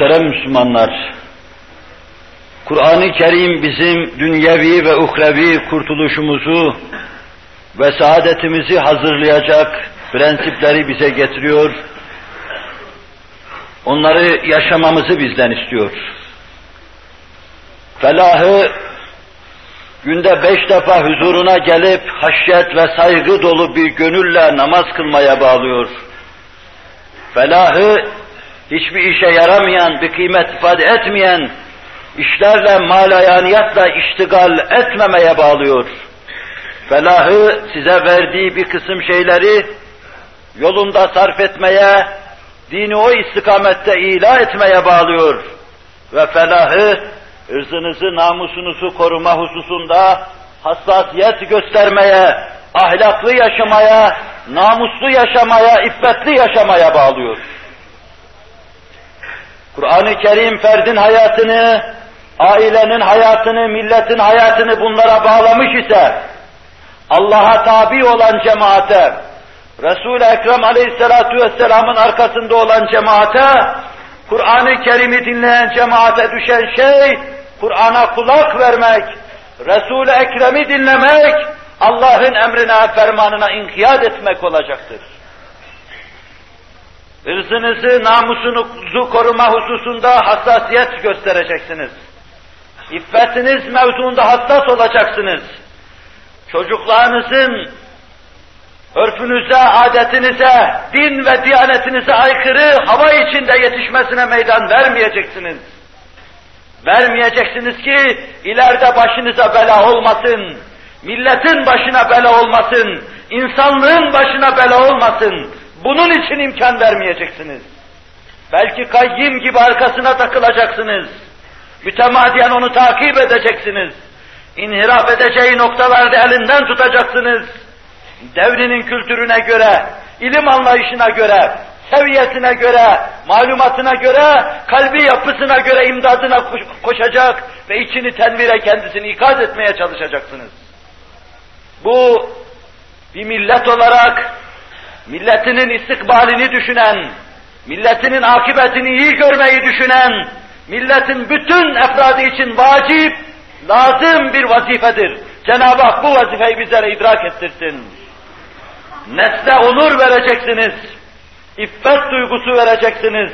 Muhterem Müslümanlar, Kur'an-ı Kerim bizim dünyevi ve uhrevi kurtuluşumuzu ve saadetimizi hazırlayacak prensipleri bize getiriyor. Onları yaşamamızı bizden istiyor. Felahı günde beş defa huzuruna gelip haşyet ve saygı dolu bir gönülle namaz kılmaya bağlıyor. Felahı hiçbir işe yaramayan, bir kıymet ifade etmeyen işlerle, malayaniyatla iştigal etmemeye bağlıyor. Felahı size verdiği bir kısım şeyleri yolunda sarf etmeye, dini o istikamette ila etmeye bağlıyor. Ve felahı ırzınızı, namusunuzu koruma hususunda hassasiyet göstermeye, ahlaklı yaşamaya, namuslu yaşamaya, iffetli yaşamaya bağlıyor. Kur'an-ı Kerim ferdin hayatını, ailenin hayatını, milletin hayatını bunlara bağlamış ise, Allah'a tabi olan cemaate, Resul-i Ekrem aleyhissalatu vesselamın arkasında olan cemaate, Kur'an-ı Kerim'i dinleyen cemaate düşen şey, Kur'an'a kulak vermek, Resul-i Ekrem'i dinlemek, Allah'ın emrine, fermanına inkiyat etmek olacaktır. Irzınızı, namusunuzu koruma hususunda hassasiyet göstereceksiniz. İffetiniz mevzuunda hassas olacaksınız. Çocuklarınızın örfünüze, adetinize, din ve diyanetinize aykırı hava içinde yetişmesine meydan vermeyeceksiniz. Vermeyeceksiniz ki ileride başınıza bela olmasın, milletin başına bela olmasın, insanlığın başına bela olmasın. Bunun için imkan vermeyeceksiniz. Belki kayyim gibi arkasına takılacaksınız. Mütemadiyen onu takip edeceksiniz. İnhiraf edeceği noktalarda elinden tutacaksınız. Devrinin kültürüne göre, ilim anlayışına göre, seviyesine göre, malumatına göre, kalbi yapısına göre imdadına koşacak ve içini tenvire kendisini ikaz etmeye çalışacaksınız. Bu bir millet olarak milletinin istikbalini düşünen, milletinin akıbetini iyi görmeyi düşünen, milletin bütün efradı için vacip, lazım bir vazifedir. Cenab-ı Hak bu vazifeyi bizlere idrak ettirsin. Nesle onur vereceksiniz, iffet duygusu vereceksiniz.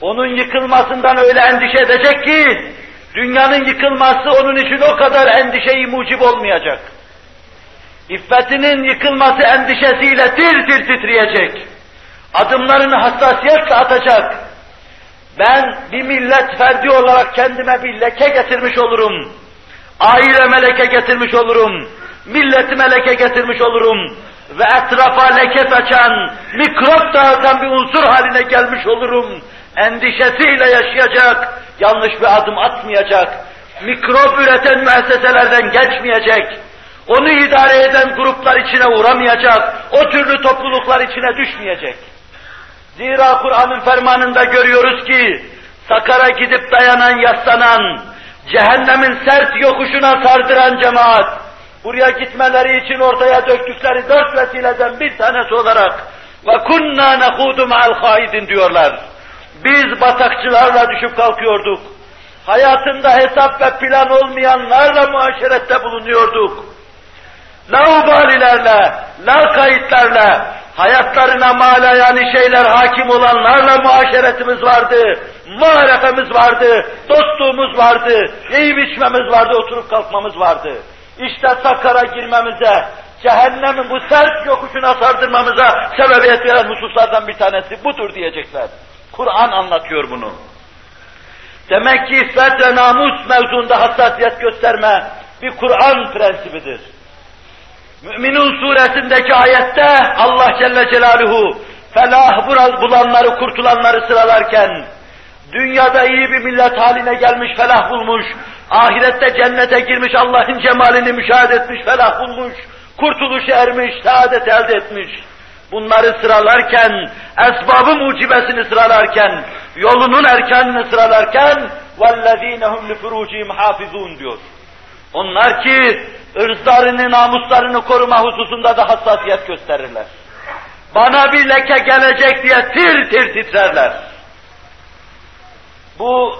Onun yıkılmasından öyle endişe edecek ki, dünyanın yıkılması onun için o kadar endişeyi mucib olmayacak. İffetinin yıkılması endişesiyle tir tir titreyecek. Adımlarını hassasiyetle atacak. Ben bir millet ferdi olarak kendime bir leke getirmiş olurum. Aileme leke getirmiş olurum. Milletime leke getirmiş olurum. Ve etrafa leke saçan, mikrop dağıtan bir unsur haline gelmiş olurum. Endişesiyle yaşayacak, yanlış bir adım atmayacak. Mikrop üreten müesseselerden geçmeyecek onu idare eden gruplar içine uğramayacak, o türlü topluluklar içine düşmeyecek. Zira Kur'an'ın fermanında görüyoruz ki, Sakara gidip dayanan, yaslanan, cehennemin sert yokuşuna sardıran cemaat, buraya gitmeleri için ortaya döktükleri dört vesileden bir tanesi olarak ve kunna nehudu ma'al haidin diyorlar. Biz batakçılarla düşüp kalkıyorduk. Hayatında hesap ve plan olmayanlarla muaşerette bulunuyorduk laubalilerle, la kayıtlarla, hayatlarına mala yani şeyler hakim olanlarla muaşeretimiz vardı, muharefemiz vardı, dostluğumuz vardı, yiyip içmemiz vardı, oturup kalkmamız vardı. İşte sakara girmemize, cehennemin bu sert yokuşuna sardırmamıza sebebiyet veren hususlardan bir tanesi budur diyecekler. Kur'an anlatıyor bunu. Demek ki iffet ve namus mevzunda hassasiyet gösterme bir Kur'an prensibidir. Müminun suresindeki ayette Allah Celle Celaluhu felah bulanları, kurtulanları sıralarken, dünyada iyi bir millet haline gelmiş, felah bulmuş, ahirette cennete girmiş, Allah'ın cemalini müşahede etmiş, felah bulmuş, kurtuluşu ermiş, saadet elde etmiş. Bunları sıralarken, esbabı mucibesini sıralarken, yolunun erkanını sıralarken, وَالَّذ۪ينَ هُمْ لِفُرُوجِهِمْ حَافِظُونَ diyor. Onlar ki ırzlarını, namuslarını koruma hususunda da hassasiyet gösterirler. Bana bir leke gelecek diye tir tir titrerler. bu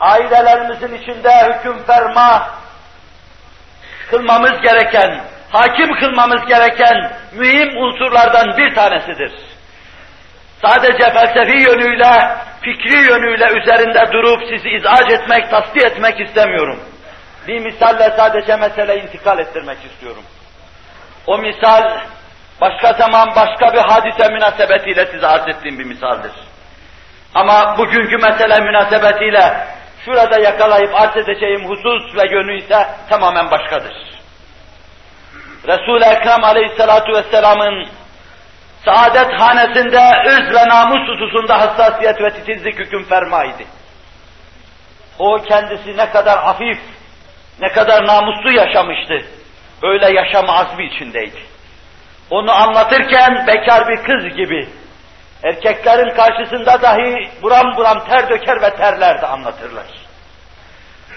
ailelerimizin içinde hüküm ferma kılmamız gereken, hakim kılmamız gereken mühim unsurlardan bir tanesidir. Sadece felsefi yönüyle, fikri yönüyle üzerinde durup sizi izah etmek, tasdik etmek istemiyorum. Bir misalle sadece mesele intikal ettirmek istiyorum. O misal başka zaman başka bir hadise münasebetiyle size arz ettiğim bir misaldir. Ama bugünkü mesele münasebetiyle şurada yakalayıp arz edeceğim husus ve yönü ise tamamen başkadır. Resul-i Ekrem aleyhissalatu vesselamın saadet hanesinde öz ve namus hususunda hassasiyet ve titizlik hüküm fermaydı. O kendisi ne kadar hafif, ne kadar namuslu yaşamıştı. Öyle yaşama azmi içindeydi. Onu anlatırken bekar bir kız gibi, erkeklerin karşısında dahi buram buram ter döker ve terler de anlatırlar.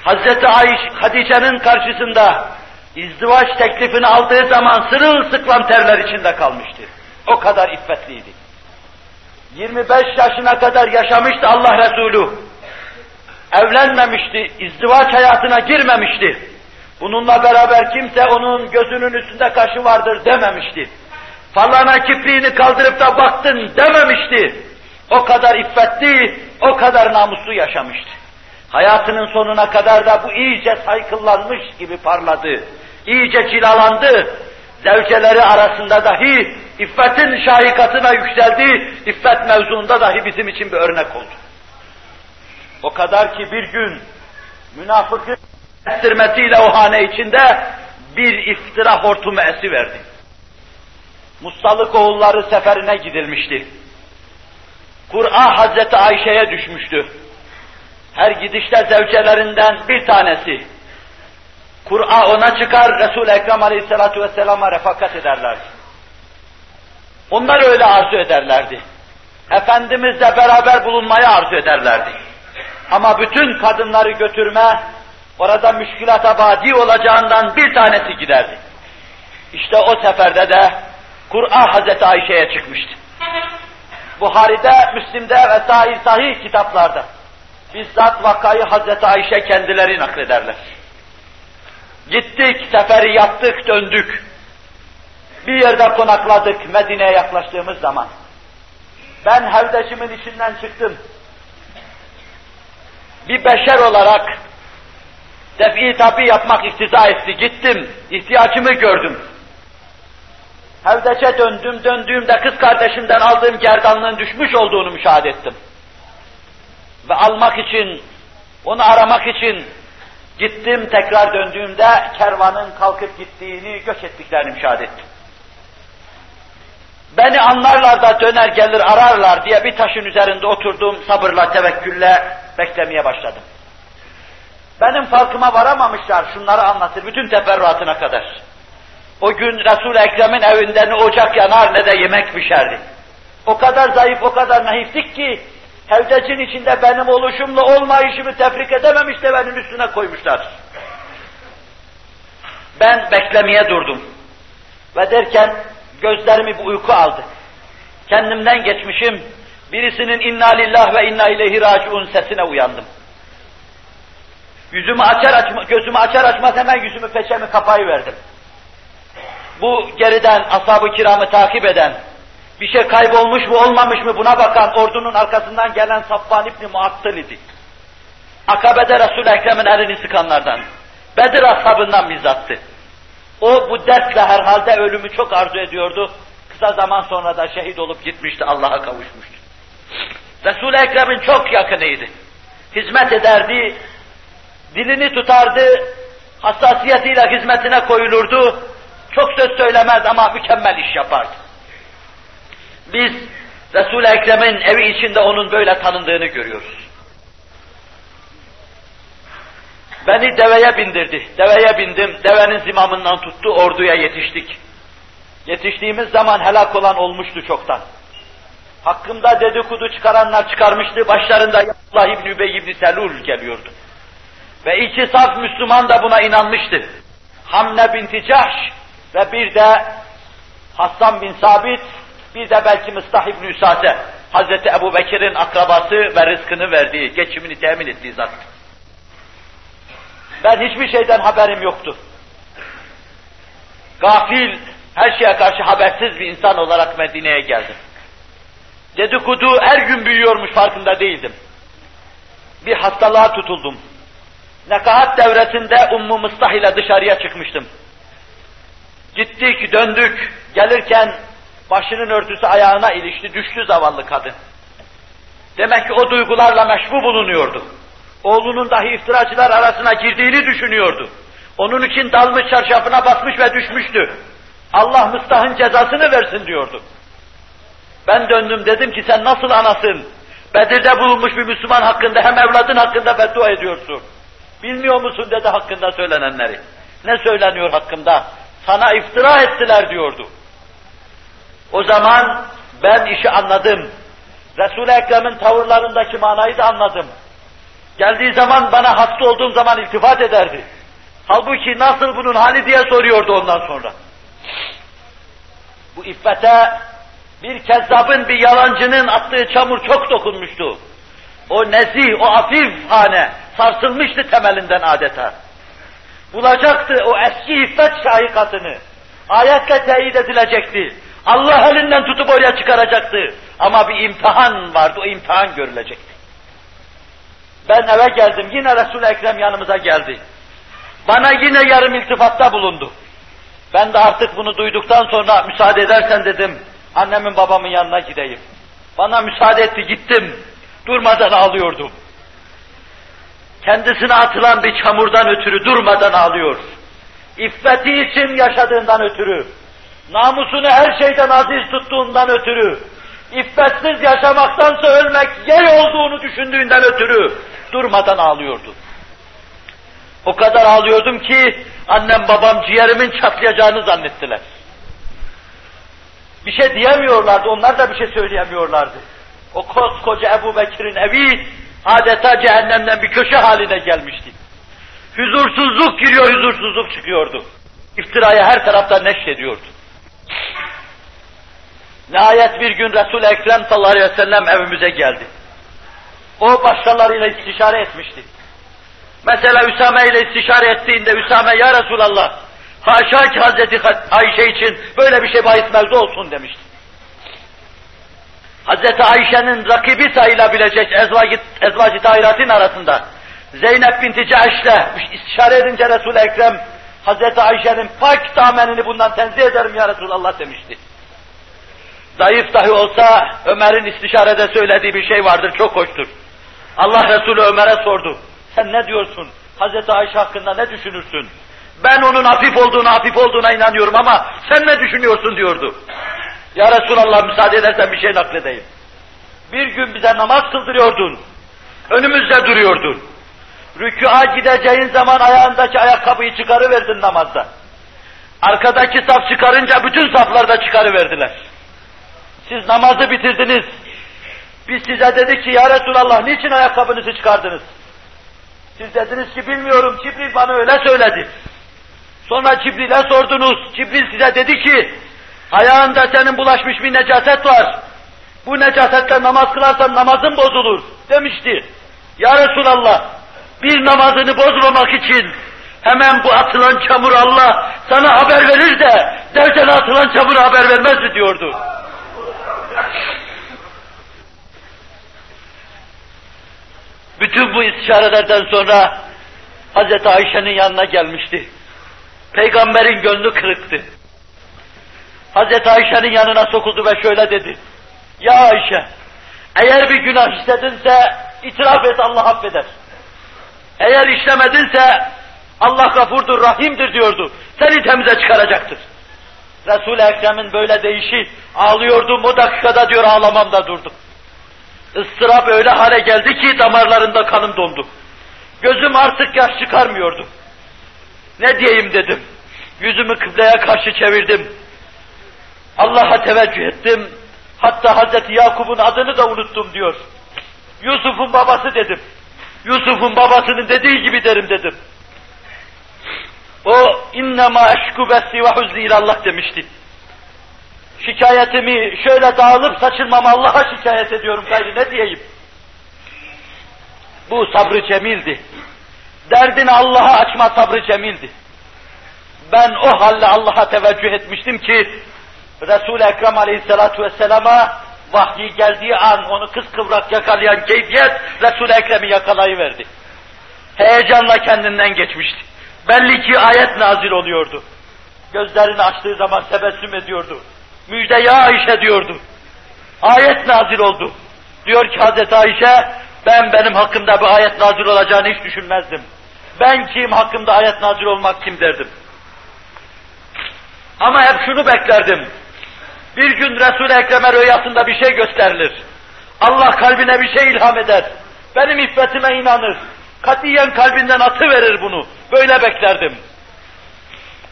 Hazreti Ayş, Hadice'nin karşısında izdivaç teklifini aldığı zaman sırılsıklam terler içinde kalmıştı. O kadar iffetliydi. 25 yaşına kadar yaşamıştı Allah Resulü. Evlenmemişti, izdivaç hayatına girmemişti. Bununla beraber kimse onun gözünün üstünde kaşı vardır dememişti. Falana kipriğini kaldırıp da baktın dememişti. O kadar iffetli, o kadar namuslu yaşamıştı. Hayatının sonuna kadar da bu iyice saykıllanmış gibi parladı. İyice cilalandı. Zevceleri arasında dahi iffetin şahikatına yükseldi. İffet mevzuunda dahi bizim için bir örnek oldu. O kadar ki bir gün münafıkın estirmesiyle o hane içinde bir iftira hortumu verdi. Mustalık oğulları seferine gidilmişti. Kur'a Hazreti Ayşe'ye düşmüştü. Her gidişte zevcelerinden bir tanesi. Kur'a ona çıkar, Resul-i Ekrem Aleyhisselatü Vesselam'a refakat ederlerdi. Onlar öyle arzu ederlerdi. Efendimizle beraber bulunmayı arzu ederlerdi. Ama bütün kadınları götürme, orada müşkilata badi olacağından bir tanesi giderdi. İşte o seferde de Kur'a Hazreti Ayşe'ye çıkmıştı. Buhari'de, Müslim'de ve sahih sahih kitaplarda bizzat vakayı Hazreti Ayşe kendileri naklederler. Gittik, seferi yaptık, döndük. Bir yerde konakladık Medine'ye yaklaştığımız zaman. Ben hevdeşimin içinden çıktım. Bir beşer olarak defi tabi yapmak iktiza etti. Gittim, ihtiyacımı gördüm. Hevdeçe döndüm, döndüğümde kız kardeşimden aldığım gerdanlığın düşmüş olduğunu müşahede ettim. Ve almak için, onu aramak için gittim, tekrar döndüğümde kervanın kalkıp gittiğini, göç ettiklerini müşahede ettim. Beni anlarlar da döner gelir ararlar diye bir taşın üzerinde oturdum, sabırla, tevekkülle beklemeye başladım. Benim farkıma varamamışlar, şunları anlatır, bütün teferruatına kadar. O gün Resul-i Ekrem'in evinde ne ocak yanar ne de yemek pişerdi. O kadar zayıf, o kadar naiftik ki, hevdecin içinde benim oluşumla olmayışımı tefrik edememiş de benim üstüne koymuşlar. Ben beklemeye durdum. Ve derken gözlerimi bir uyku aldı. Kendimden geçmişim, birisinin inna lillah ve inna ileyhi raciun sesine uyandım. Yüzümü açar açma, gözümü açar açmaz hemen yüzümü peçemi kapayı verdim bu geriden ashab-ı kiramı takip eden, bir şey kaybolmuş mu olmamış mı buna bakan ordunun arkasından gelen Safvan İbni Muattil idi. Akabe'de Resul-i Ekrem'in elini sıkanlardan, Bedir ashabından bizzattı. O bu dertle herhalde ölümü çok arzu ediyordu. Kısa zaman sonra da şehit olup gitmişti, Allah'a kavuşmuştu. Resul-i Ekrem'in çok yakınıydı. Hizmet ederdi, dilini tutardı, hassasiyetiyle hizmetine koyulurdu, çok söz söylemez ama mükemmel iş yapardı. Biz Resul-i Ekrem'in evi içinde onun böyle tanındığını görüyoruz. Beni deveye bindirdi. Deveye bindim. Devenin zimamından tuttu. Orduya yetiştik. Yetiştiğimiz zaman helak olan olmuştu çoktan. Hakkımda dedikodu çıkaranlar çıkarmıştı. Başlarında Allah İbni Übey İbni Selul geliyordu. Ve iki saf Müslüman da buna inanmıştı. Hamne binti Cahş ve bir de Hassan bin Sabit, bir de belki Mıstah ibn Üsase. Hazreti Ebu Bekir'in akrabası ve rızkını verdiği, geçimini temin ettiği zat. Ben hiçbir şeyden haberim yoktu. Gafil, her şeye karşı habersiz bir insan olarak Medine'ye geldim. Dedikodu her gün büyüyormuş farkında değildim. Bir hastalığa tutuldum. Nekahat devresinde Ummu Mıstah ile dışarıya çıkmıştım. Gittik, döndük. Gelirken başının örtüsü ayağına ilişti, düştü zavallı kadın. Demek ki o duygularla meşbu bulunuyordu. Oğlunun dahi iftiracılar arasına girdiğini düşünüyordu. Onun için dalmış çarşafına basmış ve düşmüştü. Allah Mıstah'ın cezasını versin diyordu. Ben döndüm dedim ki sen nasıl anasın? Bedir'de bulunmuş bir Müslüman hakkında hem evladın hakkında beddua ediyorsun. Bilmiyor musun dedi hakkında söylenenleri. Ne söyleniyor hakkında? Sana iftira ettiler diyordu. O zaman ben işi anladım. Resul-i Ekrem'in tavırlarındaki manayı da anladım. Geldiği zaman bana hasta olduğum zaman iltifat ederdi. Halbuki nasıl bunun hali diye soruyordu ondan sonra. Bu iffete bir kezzabın, bir yalancının attığı çamur çok dokunmuştu. O nezih, o afif hane sarsılmıştı temelinden adeta. Bulacaktı o eski iffet şahikatını. Ayetle teyit edilecekti. Allah elinden tutup oraya çıkaracaktı. Ama bir imtihan vardı, o imtihan görülecekti. Ben eve geldim, yine Resul-i Ekrem yanımıza geldi. Bana yine yarım iltifatta bulundu. Ben de artık bunu duyduktan sonra müsaade edersen dedim, annemin babamın yanına gideyim. Bana müsaade etti, gittim. Durmadan ağlıyordum. Kendisine atılan bir çamurdan ötürü durmadan ağlıyor. İffeti için yaşadığından ötürü, namusunu her şeyden aziz tuttuğundan ötürü, iffetsiz yaşamaktansa ölmek yey olduğunu düşündüğünden ötürü durmadan ağlıyordu. O kadar ağlıyordum ki annem babam ciğerimin çatlayacağını zannettiler. Bir şey diyemiyorlardı, onlar da bir şey söyleyemiyorlardı. O koskoca Ebu Bekir'in evi adeta cehennemden bir köşe haline gelmişti. Huzursuzluk giriyor, huzursuzluk çıkıyordu. İftiraya her taraftan neşrediyordu. Nihayet bir gün Resul-i Ekrem sallallahu aleyhi ve sellem evimize geldi. O başkalarıyla istişare etmişti. Mesela Üsame ile istişare ettiğinde Üsame ya Resulallah haşa ki Hazreti Ayşe için böyle bir şey bahis mevzu olsun demişti. Hazreti Ayşe'nin rakibi sayılabilecek ezvacı, ezvacı tahiratın arasında Zeynep binti Cahş'le istişare edince Resul-i Ekrem Hazreti Ayşe'nin pak damenini bundan tenzih ederim ya Resulallah demişti. Zayıf dahi olsa Ömer'in istişarede söylediği bir şey vardır, çok hoştur. Allah Resulü Ömer'e sordu. Sen ne diyorsun? Hazreti Ayşe hakkında ne düşünürsün? Ben onun hafif olduğuna, hafif olduğuna inanıyorum ama sen ne düşünüyorsun diyordu. Ya Resulallah müsaade edersen bir şey nakledeyim. Bir gün bize namaz kıldırıyordun. Önümüzde duruyordun. Rükûa gideceğin zaman ayağındaki ayakkabıyı çıkarıverdin namazda. Arkadaki saf çıkarınca bütün saflarda çıkarıverdiler. Siz namazı bitirdiniz. Biz size dedik ki ya Resulallah niçin ayakkabınızı çıkardınız? Siz dediniz ki bilmiyorum Cibril bana öyle söyledi. Sonra Cibril'e sordunuz. Cibril size dedi ki ayağında senin bulaşmış bir necaset var. Bu necasetle namaz kılarsan namazın bozulur demişti. Ya Resulallah bir namazını bozmamak için hemen bu atılan çamur Allah sana haber verir de devden atılan çamur haber vermez mi diyordu. Bütün bu istişarelerden sonra Hz. Ayşe'nin yanına gelmişti. Peygamberin gönlü kırıktı. Hz. Ayşe'nin yanına sokuldu ve şöyle dedi. Ya Ayşe, eğer bir günah işledinse itiraf et Allah affeder. Eğer işlemedinse Allah gafurdur, rahimdir diyordu. Seni temize çıkaracaktır. Resul-i Ekrem'in böyle değişi ağlıyordum o dakikada diyor ağlamamda durdum. Istırap öyle hale geldi ki damarlarında kanım dondu. Gözüm artık yaş çıkarmıyordu. Ne diyeyim dedim. Yüzümü kıbleye karşı çevirdim. Allah'a teveccüh ettim. Hatta Hazreti Yakup'un adını da unuttum diyor. Yusuf'un babası dedim. Yusuf'un babasının dediği gibi derim dedim. O innema eşku bessi ve huzni Allah demişti. Şikayetimi şöyle dağılıp saçılmam Allah'a şikayet ediyorum gayrı ne diyeyim? Bu sabrı cemildi. Derdini Allah'a açma sabrı cemildi. Ben o halde Allah'a teveccüh etmiştim ki Resul-i Ekrem Aleyhisselatü Vesselam'a vahyi geldiği an onu kıskıvrak yakalayan keyfiyet Resul-i Ekrem'i yakalayıverdi. Heyecanla kendinden geçmişti. Belli ki ayet nazil oluyordu. Gözlerini açtığı zaman tebessüm ediyordu. Müjde ya Ayşe diyordu. Ayet nazil oldu. Diyor ki Hazreti Ayşe, ben benim hakkımda bir ayet nazil olacağını hiç düşünmezdim. Ben kim hakkımda ayet nazil olmak kim derdim. Ama hep şunu beklerdim. Bir gün Resul-i Ekrem'e rüyasında bir şey gösterilir. Allah kalbine bir şey ilham eder. Benim iffetime inanır. Katiyen kalbinden atı verir bunu. Böyle beklerdim.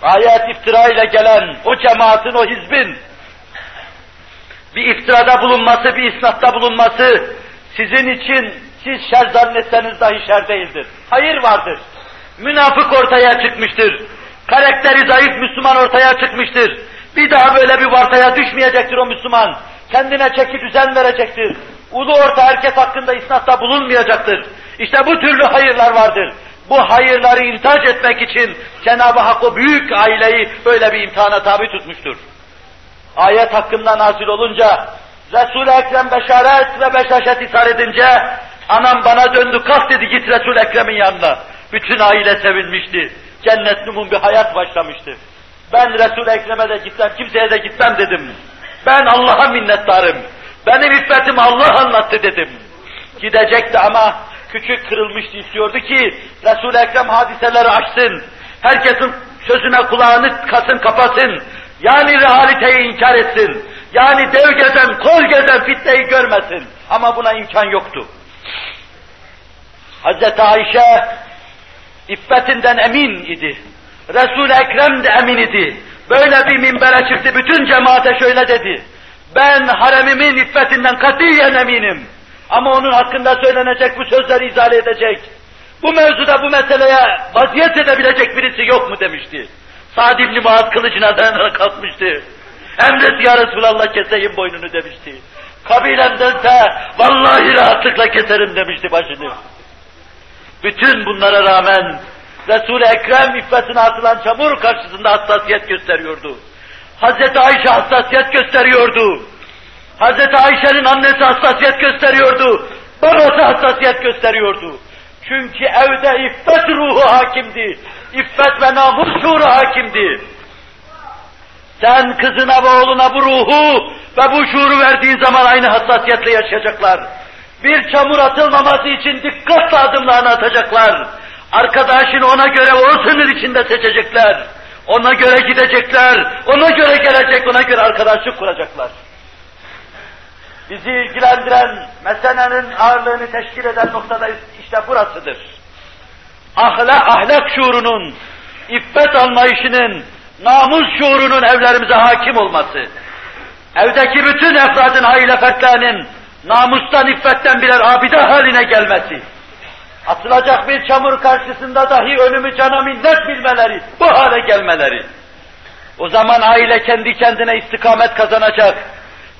Ayet iftira ile gelen o cemaatin, o hizbin bir iftirada bulunması, bir isnatta bulunması sizin için siz şer zannetseniz dahi şer değildir. Hayır vardır. Münafık ortaya çıkmıştır. Karakteri zayıf Müslüman ortaya çıkmıştır. Bir daha böyle bir vartaya düşmeyecektir o Müslüman. Kendine çeki düzen verecektir. Ulu orta herkes hakkında isnatta bulunmayacaktır. İşte bu türlü hayırlar vardır. Bu hayırları intac etmek için Cenab-ı Hak o büyük aileyi böyle bir imtihana tabi tutmuştur. Ayet hakkında nazil olunca, Resul-i Ekrem beşaret ve beşaşet ishar edince, anam bana döndü, kalk dedi git Resul-i Ekrem'in yanına. Bütün aile sevinmişti. Cennet numun bir hayat başlamıştı. Ben Resul-i Ekrem'e de gitmem, kimseye de gitmem dedim. Ben Allah'a minnettarım. Benim iffetimi Allah anlattı dedim. Gidecekti ama küçük kırılmıştı istiyordu ki Resul-i Ekrem hadiseleri açsın. Herkesin sözüne kulağını kasın kapasın. Yani realiteyi inkar etsin. Yani dev gezen, kol gezen fitneyi görmesin. Ama buna imkan yoktu. Hazreti Ayşe iffetinden emin idi. Resul-i Ekrem de emin idi. Böyle bir minbere çıktı, bütün cemaate şöyle dedi. Ben haremimin iffetinden katiyen eminim. Ama onun hakkında söylenecek bu sözleri izale edecek. Bu mevzuda bu meseleye vaziyet edebilecek birisi yok mu demişti. Sa'd ibn Muaz kılıcına dayanarak kalkmıştı. Emret ya Resulallah keseyim boynunu demişti. Kabilemdense vallahi rahatlıkla keserim demişti başını. Bütün bunlara rağmen Resul-i Ekrem iffetine atılan çamur karşısında hassasiyet gösteriyordu. Hazreti Ayşe hassasiyet gösteriyordu. Hazreti Ayşe'nin annesi hassasiyet gösteriyordu. Babası hassasiyet gösteriyordu. Çünkü evde iffet ruhu hakimdi. İffet ve namus şuuru hakimdi. Sen kızına ve oğluna bu ruhu ve bu şuuru verdiğin zaman aynı hassasiyetle yaşayacaklar. Bir çamur atılmaması için dikkatle adımlarını atacaklar. Arkadaşını ona göre o sınır içinde seçecekler. Ona göre gidecekler, ona göre gelecek, ona göre arkadaşlık kuracaklar. Bizi ilgilendiren meselenin ağırlığını teşkil eden noktada işte burasıdır. Ahlak, ahlak şuurunun, iffet anlayışının, namus şuurunun evlerimize hakim olması, evdeki bütün efradın, aile fertlerinin namustan, iffetten birer abide haline gelmesi, atılacak bir çamur karşısında dahi önümü cana minnet bilmeleri, bu hale gelmeleri. O zaman aile kendi kendine istikamet kazanacak,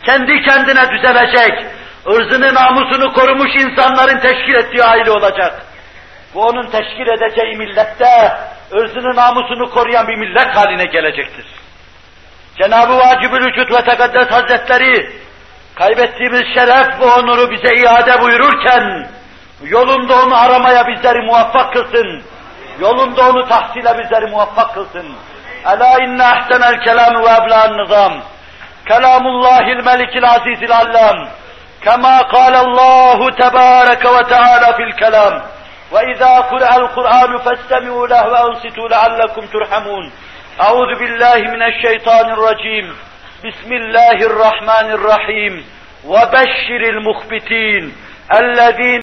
kendi kendine düzelecek, ırzını namusunu korumuş insanların teşkil ettiği aile olacak. Bu onun teşkil edeceği millette ırzını namusunu koruyan bir millet haline gelecektir. Cenab-ı Vacibül Vücut ve Tekaddes Hazretleri kaybettiğimiz şeref ve onuru bize iade buyururken yolunda onu aramaya bizleri muvaffak kılsın. Yolunda onu tahsile bizleri muvaffak kılsın. Ela inne ahsenel kelamı ve ebla'n nizam. Kelamullahil melikil azizil allam. كما قال الله تبارك وتعالى في الكلام وإذا قرأ القرآن فاستمعوا له وأنصتوا لعلكم ترحمون أعوذ بالله من الشيطان الرجيم بسم الله الرحمن الرحيم. وبشر المخبتين الذين